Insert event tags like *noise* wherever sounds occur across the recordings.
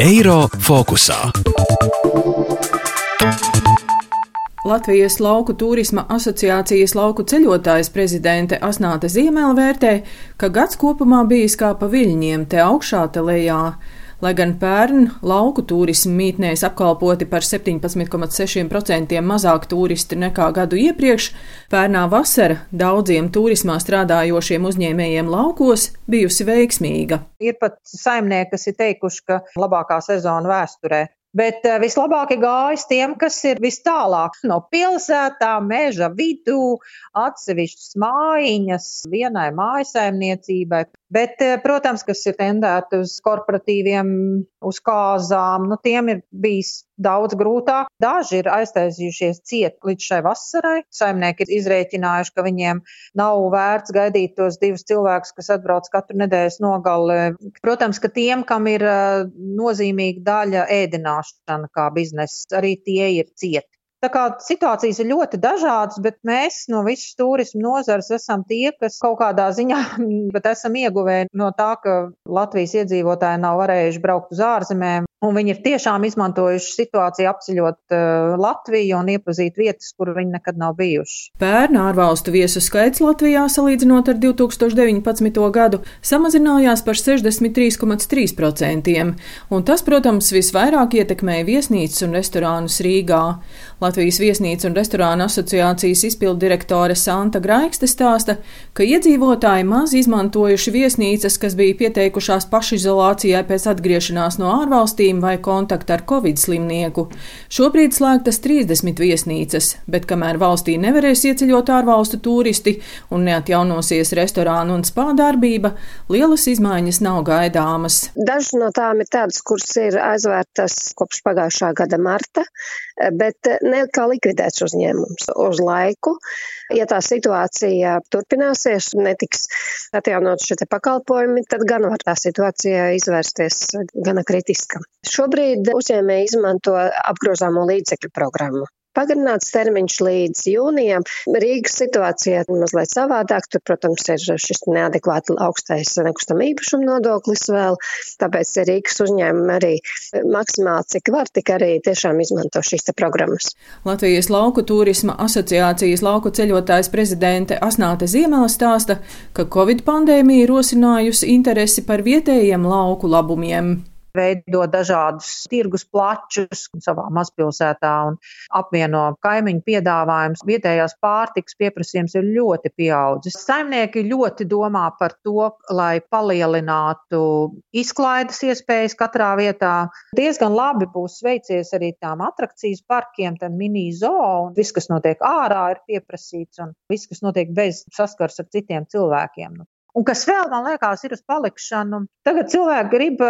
Eiro fokusā. Latvijas Lauku turisma asociācijas lauku ceļotājas prezidente Asnāte Ziemēla vērtē, ka gads kopumā bijis kā pa viļņiem te augšā, te lejā. Lai gan pērn lauku turismu mītnēs apkalpoti par 17,6% mazāk turisti nekā gadu iepriekš, pērnā vasara daudziem turismā strādājošiem uzņēmējiem laukos bijusi veiksmīga. Ir pat saimnieki, kas ir teikuši, ka labākā sezona vēsturē. Bet eh, vislabāk gājis tiem, kas ir vis tālāk no pilsētām, meža vidū, atsevišķas mājiņas, vienai mājasaimniecībai. Bet, eh, protams, kas ir tendēti uz korporatīviem, uz kāzām, nu, tiem ir bijis daudz grūtāk. Daži ir aiztaisījušies ciet līdz šai vasarai. Saimnieki ir izrēķinājuši, ka viņiem nav vērts gaidīt tos divus cilvēkus, kas atbrauc katru nedēļas nogali. Protams, ka tiem, kam ir eh, nozīmīga daļa ēdināšana kā biznesa, arī tie ir cieti. Tā kā situācijas ir ļoti dažādas, bet mēs no visas turismu nozares esam tie, kas kaut kādā ziņā *laughs* esam ieguvēji no tā, ka Latvijas iedzīvotāji nav varējuši braukt uz ārzemēm. Un viņi ir tiešām izmantojuši situāciju apceļot uh, Latviju un iepazīt vietas, kur viņi nekad nav bijuši. Pērn ārvalstu viesu skaits Latvijā salīdzinot ar 2019. gadu samazinājās par 63,3%, un tas, protams, visvairāk ietekmēja viesnīcas un restorānus Rīgā. Latvijas viesnīcu un restorānu asociācijas izpildirektore Santa Graikste stāsta, ka iedzīvotāji maz izmantojuši viesnīcas, kas bija pieteikušās pašizolācijai pēc atgriešanās no ārvalstīm valstīm vai kontaktu ar covid slimnieku. Šobrīd slēgtas 30 viesnīcas, bet kamēr valstī nevarēs ieceļot ārvalstu turisti un neatjaunosies restorānu un spā darbība, lielas izmaiņas nav gaidāmas. Dažas no tām ir tādas, kuras ir aizvērtas kopš pagājušā gada marta, bet ne kā likvidēts uzņēmums uz laiku. Ja tā situācija turpināsies, netiks atjaunot šie pakalpojumi, tad gan var tā situācija izvērsties gana kritiska. Šobrīd uzņēmēji izmanto apgrozāmo līdzekļu programmu pagarināts termiņš līdz jūnijam. Rīgas situācija ir mazliet savādāk. Tur, protams, ir šis neadekvāti augstais nekustamā īpašuma nodoklis vēl. Tāpēc Rīgas uzņēmumi arī maksimāli cik var, tik arī tiešām izmanto šīs programmas. Latvijas lauku turisma asociācijas lauku ceļotājs prezidente Asnāte Ziemela stāsta, ka Covid pandēmija rosinājusi interesi par vietējiem lauku labumiem veido dažādus tirgus plačus savā mazpilsētā un apvieno kaimiņu piedāvājumus. Vietējās pārtiks pieprasījums ir ļoti pieaudzis. Saimnieki ļoti domā par to, lai palielinātu izklaides iespējas katrā vietā. Diezgan labi būs veicies arī tām atrakcijas parkiem, tad mini zoo, un viss, kas notiek ārā, ir pieprasīts, un viss, kas notiek bez saskars ar citiem cilvēkiem. Un kas vēl, man liekas, ir uz palikšanu. Tagad cilvēki grib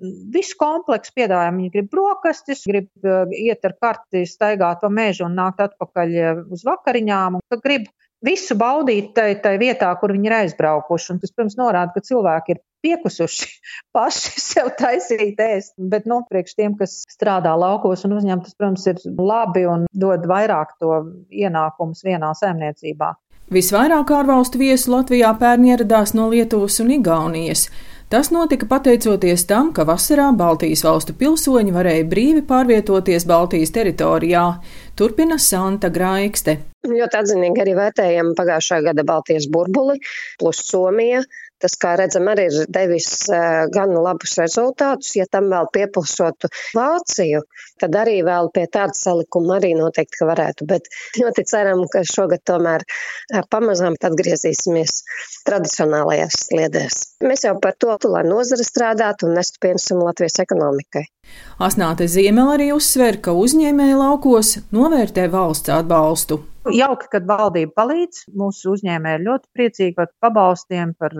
visu kompleksu piedāvājumu. Viņi grib brokastis, grib uh, iet ar karti, staigāt pa mežu un nākt atpakaļ uh, uz vakariņām. Grib visu baudīt tajā tai vietā, kur viņi ir aizbraukuši. Un tas, protams, norāda, ka cilvēki ir piekusuši *laughs* paši sev taisīt ēst. Bet, nu, priekš tiem, kas strādā laukos un uzņem, tas, protams, ir labi un dod vairāk to ienākumus vienā saimniecībā. Visvairāk ārvalstu viesu Latvijā pērn ieradās no Lietuvas un Igaunijas. Tas notika pateicoties tam, ka vasarā Baltijas valstu pilsoņi varēja brīvi pārvietoties Baltijas teritorijā, turpina Santa Graikste. Ļoti atzinīgi arī vērtējam pagājušā gada Baltijas burbuli plus Somija. Tas, kā redzam, arī ir devis gan labus rezultātus. Ja tam vēl piepilsotu Vāciju, tad arī vēl pie tāda salikuma arī noteikti, ka varētu. Bet ļoti ceram, ka šogad tomēr pamazām atgriezīsimies tradicionālajās sliedēs. Mēs jau par to, lai nozara strādātu un nestu pienesumu Latvijas ekonomikai. Asnāte Ziemela arī uzsver, ka uzņēmēji laukos novērtē valsts atbalstu. Jauki, kad valdība palīdz. Mūsu uzņēmēji ir ļoti priecīgi par pabalstiem, par,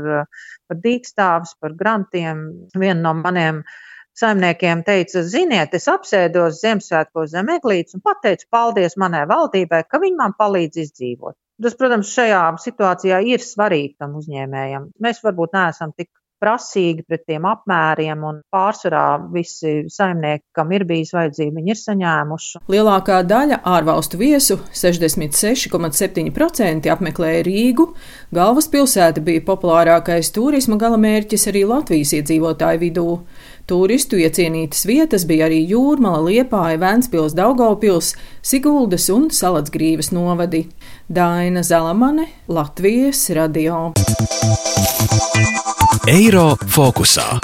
par dīkstāvis, par grantiem. Viena no maniem saimniekiem teica, ziniet, es apsēdos Ziemassvētkos zem eglītes un pateicu paldies manai valdībai, ka viņi man palīdz izdzīvot. Tas, protams, šajā situācijā ir svarīgi tam uzņēmējam. Mēs varbūt neesam tik prasīgi pret tiem apmēriem, un pārsvarā visi saimnieki, kam ir bijis vajadzība, viņi ir saņēmuši. Lielākā daļa ārvalstu viesu, 66,7% apmeklēja Rīgu. Galvaspilsēta bija populārākais turisma galamērķis arī Latvijas iedzīvotāju vidū. Turistu iecienītas vietas bija arī Jūrmala, Liepāja, Ventspils, Daugaupils, Siguldas un Salacgrīvas novadi. Daina Zalamane, Latvijas radio. Eiro fokusā.